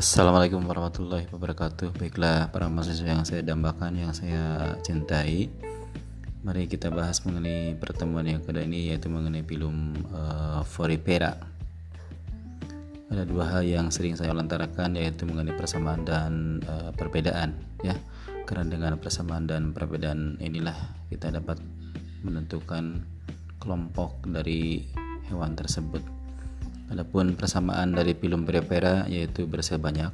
Assalamualaikum warahmatullahi wabarakatuh. Baiklah para mahasiswa yang saya dambakan Yang saya cintai Mari kita bahas mengenai pertemuan yang kedua ini Yaitu mengenai film uh, Foripera Ada dua hal yang sering saya lontarkan Yaitu mengenai persamaan dan uh, perbedaan ya. Karena dengan persamaan dan perbedaan inilah Kita dapat menentukan kelompok dari hewan tersebut Adapun persamaan dari film peripera yaitu bersel banyak,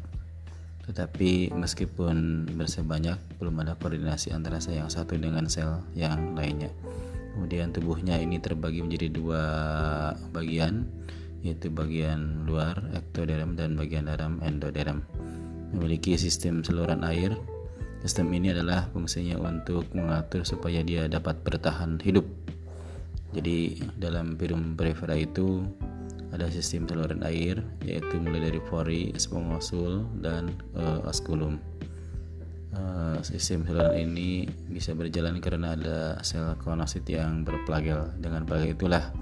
tetapi meskipun bersel banyak, belum ada koordinasi antara sel yang satu dengan sel yang lainnya. Kemudian tubuhnya ini terbagi menjadi dua bagian, yaitu bagian luar ektoderm dan bagian dalam endoderm. Memiliki sistem saluran air. Sistem ini adalah fungsinya untuk mengatur supaya dia dapat bertahan hidup. Jadi dalam film peripera itu ada sistem saluran air yaitu mulai dari pori, spongosul dan uh, osculum. Uh, sistem saluran ini bisa berjalan karena ada sel konosit yang berplagel. Dengan plagel itulah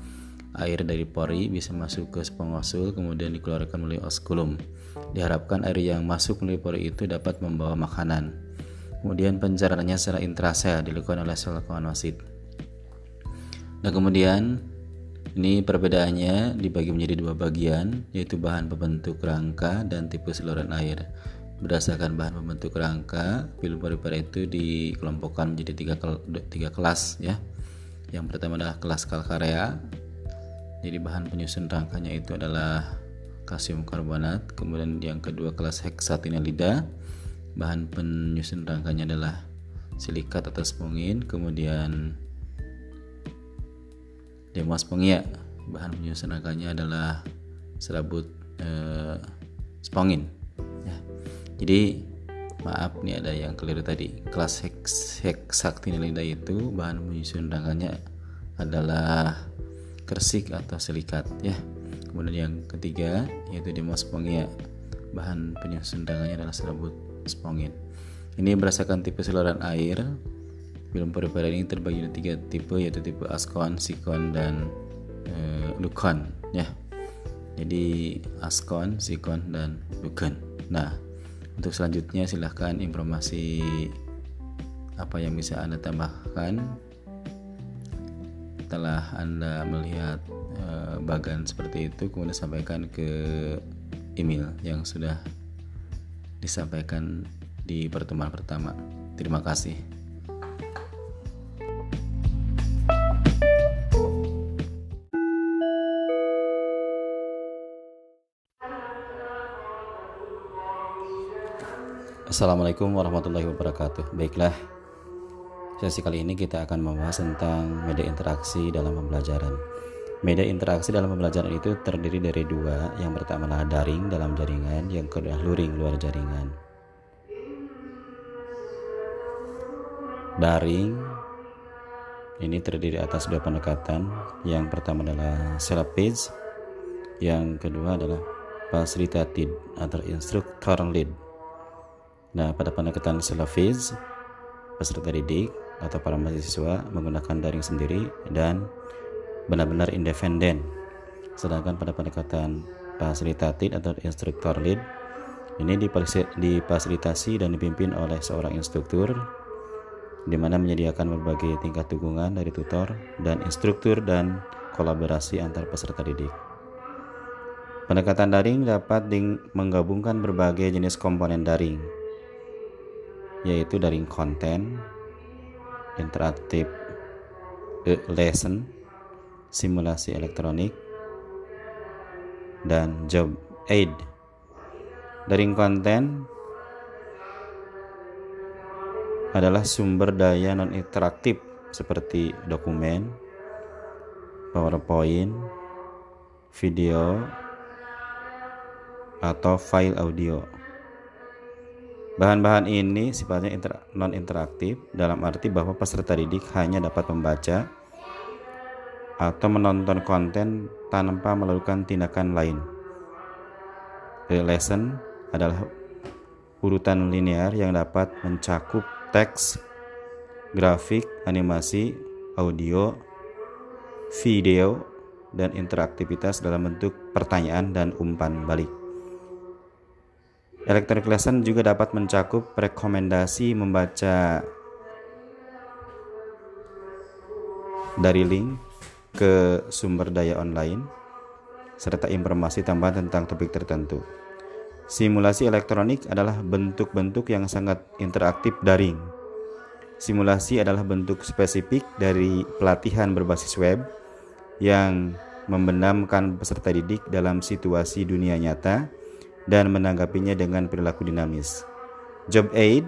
air dari pori bisa masuk ke spongosul kemudian dikeluarkan melalui osculum. Diharapkan air yang masuk melalui pori itu dapat membawa makanan. Kemudian pencernaannya secara intrasel dilakukan oleh sel konosit. Nah kemudian ini perbedaannya dibagi menjadi dua bagian, yaitu bahan pembentuk rangka dan tipe saluran air. Berdasarkan bahan pembentuk rangka, film paripara itu dikelompokkan menjadi tiga, tiga kelas ya. Yang pertama adalah kelas kalkarea. Jadi bahan penyusun rangkanya itu adalah kalsium karbonat. Kemudian yang kedua kelas heksatinelida. Bahan penyusun rangkanya adalah silikat atau spongin. Kemudian Demospongia bahan penyusun akarnya adalah serabut eh, spongin. Ya. jadi maaf nih ada yang keliru tadi. Kelas heks, itu bahan penyusun rangkanya adalah kersik atau silikat ya. Kemudian yang ketiga yaitu demospongia bahan penyusun rangkanya adalah serabut spongin. Ini berdasarkan tipe saluran air Film pari ini terbagi menjadi tiga tipe yaitu tipe askon, sikon dan e, lukon ya. Jadi askon, sikon dan lukon. Nah, untuk selanjutnya silahkan informasi apa yang bisa Anda tambahkan setelah Anda melihat e, bagan seperti itu kemudian sampaikan ke email yang sudah disampaikan di pertemuan pertama. Terima kasih. Assalamualaikum warahmatullahi wabarakatuh. Baiklah, sesi kali ini kita akan membahas tentang media interaksi dalam pembelajaran. Media interaksi dalam pembelajaran itu terdiri dari dua. Yang pertama adalah daring dalam jaringan, yang kedua luring luar jaringan. Daring ini terdiri atas dua pendekatan. Yang pertama adalah selapage, yang kedua adalah facilitated atau instructor lead Nah, pada pendekatan Salafiz, peserta didik atau para mahasiswa menggunakan daring sendiri dan benar-benar independen. Sedangkan pada pendekatan fasilitatif atau instruktur lead, ini difasilitasi dan dipimpin oleh seorang instruktur di mana menyediakan berbagai tingkat dukungan dari tutor dan instruktur dan kolaborasi antar peserta didik. Pendekatan daring dapat menggabungkan berbagai jenis komponen daring, yaitu dari konten, interaktif lesson, simulasi elektronik, dan job aid. Dari konten adalah sumber daya non interaktif seperti dokumen, PowerPoint, video, atau file audio. Bahan-bahan ini sifatnya inter, non-interaktif dalam arti bahwa peserta didik hanya dapat membaca atau menonton konten tanpa melakukan tindakan lain. The lesson adalah urutan linear yang dapat mencakup teks, grafik, animasi, audio, video, dan interaktivitas dalam bentuk pertanyaan dan umpan balik. Electronic lesson juga dapat mencakup rekomendasi membaca dari link ke sumber daya online serta informasi tambahan tentang topik tertentu. Simulasi elektronik adalah bentuk-bentuk yang sangat interaktif daring. Simulasi adalah bentuk spesifik dari pelatihan berbasis web yang membenamkan peserta didik dalam situasi dunia nyata dan menanggapinya dengan perilaku dinamis. Job Aid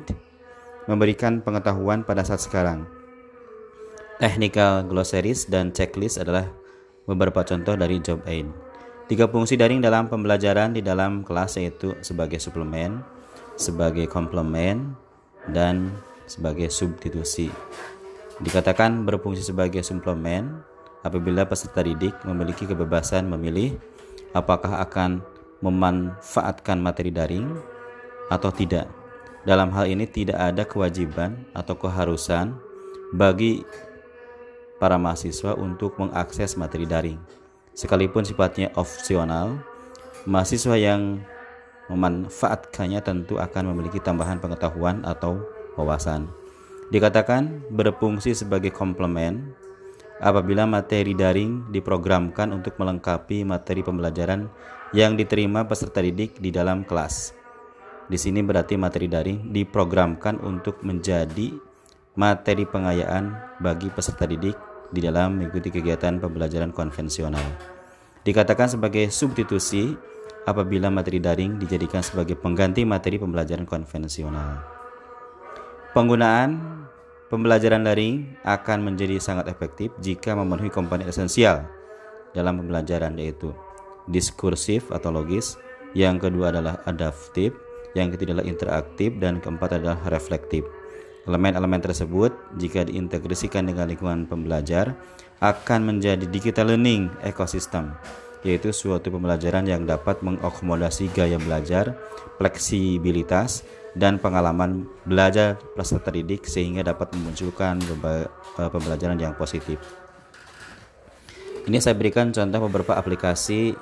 memberikan pengetahuan pada saat sekarang. Technical glossaries dan checklist adalah beberapa contoh dari Job Aid. Tiga fungsi daring dalam pembelajaran di dalam kelas yaitu sebagai suplemen, sebagai komplement, dan sebagai substitusi. Dikatakan berfungsi sebagai suplemen apabila peserta didik memiliki kebebasan memilih apakah akan memanfaatkan materi daring atau tidak. Dalam hal ini tidak ada kewajiban atau keharusan bagi para mahasiswa untuk mengakses materi daring. Sekalipun sifatnya opsional, mahasiswa yang memanfaatkannya tentu akan memiliki tambahan pengetahuan atau wawasan. Dikatakan berfungsi sebagai komplement apabila materi daring diprogramkan untuk melengkapi materi pembelajaran yang diterima peserta didik di dalam kelas. Di sini berarti materi daring diprogramkan untuk menjadi materi pengayaan bagi peserta didik di dalam mengikuti kegiatan pembelajaran konvensional. Dikatakan sebagai substitusi apabila materi daring dijadikan sebagai pengganti materi pembelajaran konvensional. Penggunaan pembelajaran daring akan menjadi sangat efektif jika memenuhi komponen esensial dalam pembelajaran yaitu diskursif atau logis, yang kedua adalah adaptif, yang ketiga adalah interaktif, dan keempat adalah reflektif. Elemen-elemen tersebut jika diintegrasikan dengan lingkungan pembelajar akan menjadi digital learning ecosystem, yaitu suatu pembelajaran yang dapat mengakomodasi gaya belajar, fleksibilitas, dan pengalaman belajar peserta didik sehingga dapat memunculkan eh, pembelajaran yang positif. Ini saya berikan contoh beberapa aplikasi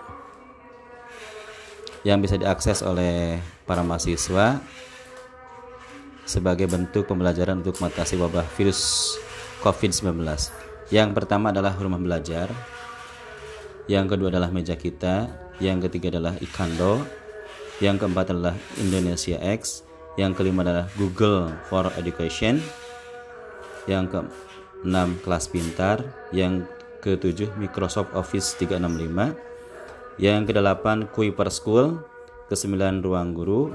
yang bisa diakses oleh para mahasiswa sebagai bentuk pembelajaran untuk mengatasi wabah virus COVID-19. Yang pertama adalah rumah belajar, yang kedua adalah meja kita, yang ketiga adalah Ikando, yang keempat adalah Indonesia X, yang kelima adalah Google for Education, yang keenam kelas pintar, yang ketujuh Microsoft Office 365, yang kedelapan Kuiper School, kesembilan Ruang Guru,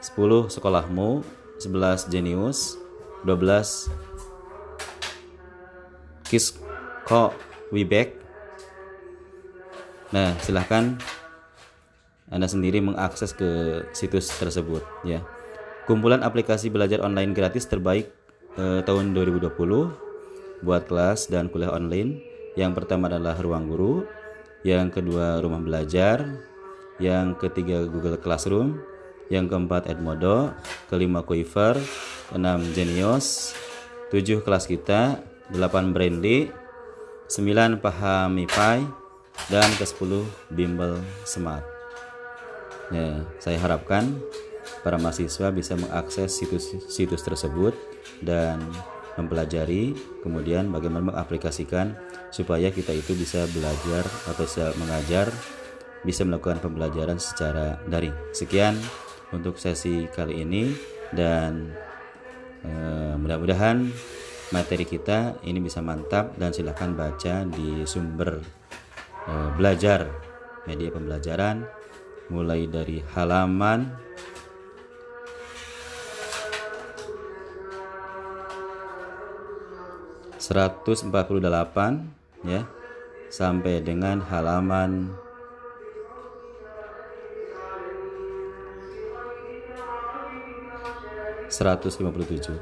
10 Sekolahmu, 11 Genius, 12 Kisko Wibek. Nah, silahkan Anda sendiri mengakses ke situs tersebut ya. Kumpulan aplikasi belajar online gratis terbaik eh, tahun 2020 buat kelas dan kuliah online. Yang pertama adalah Ruang Guru, yang kedua rumah belajar, yang ketiga Google Classroom, yang keempat Edmodo, kelima Quiver, keenam Genius, tujuh kelas kita, delapan Brandly, sembilan Pahamify, dan ke sepuluh Bimbel Smart. Ya, saya harapkan para mahasiswa bisa mengakses situs-situs tersebut dan mempelajari, kemudian bagaimana mengaplikasikan supaya kita itu bisa belajar atau bisa mengajar, bisa melakukan pembelajaran secara daring. Sekian untuk sesi kali ini dan eh, mudah-mudahan materi kita ini bisa mantap dan silahkan baca di sumber eh, belajar media pembelajaran mulai dari halaman 148 ya sampai dengan halaman seratus lima puluh tujuh.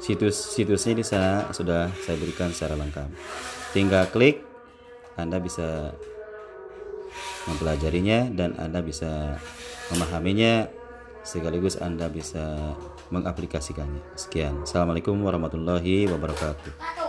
Situs-situsnya di sana sudah saya berikan secara lengkap. Tinggal klik Anda bisa mempelajarinya dan Anda bisa memahaminya sekaligus Anda bisa mengaplikasikannya. Sekian. Assalamualaikum warahmatullahi wabarakatuh.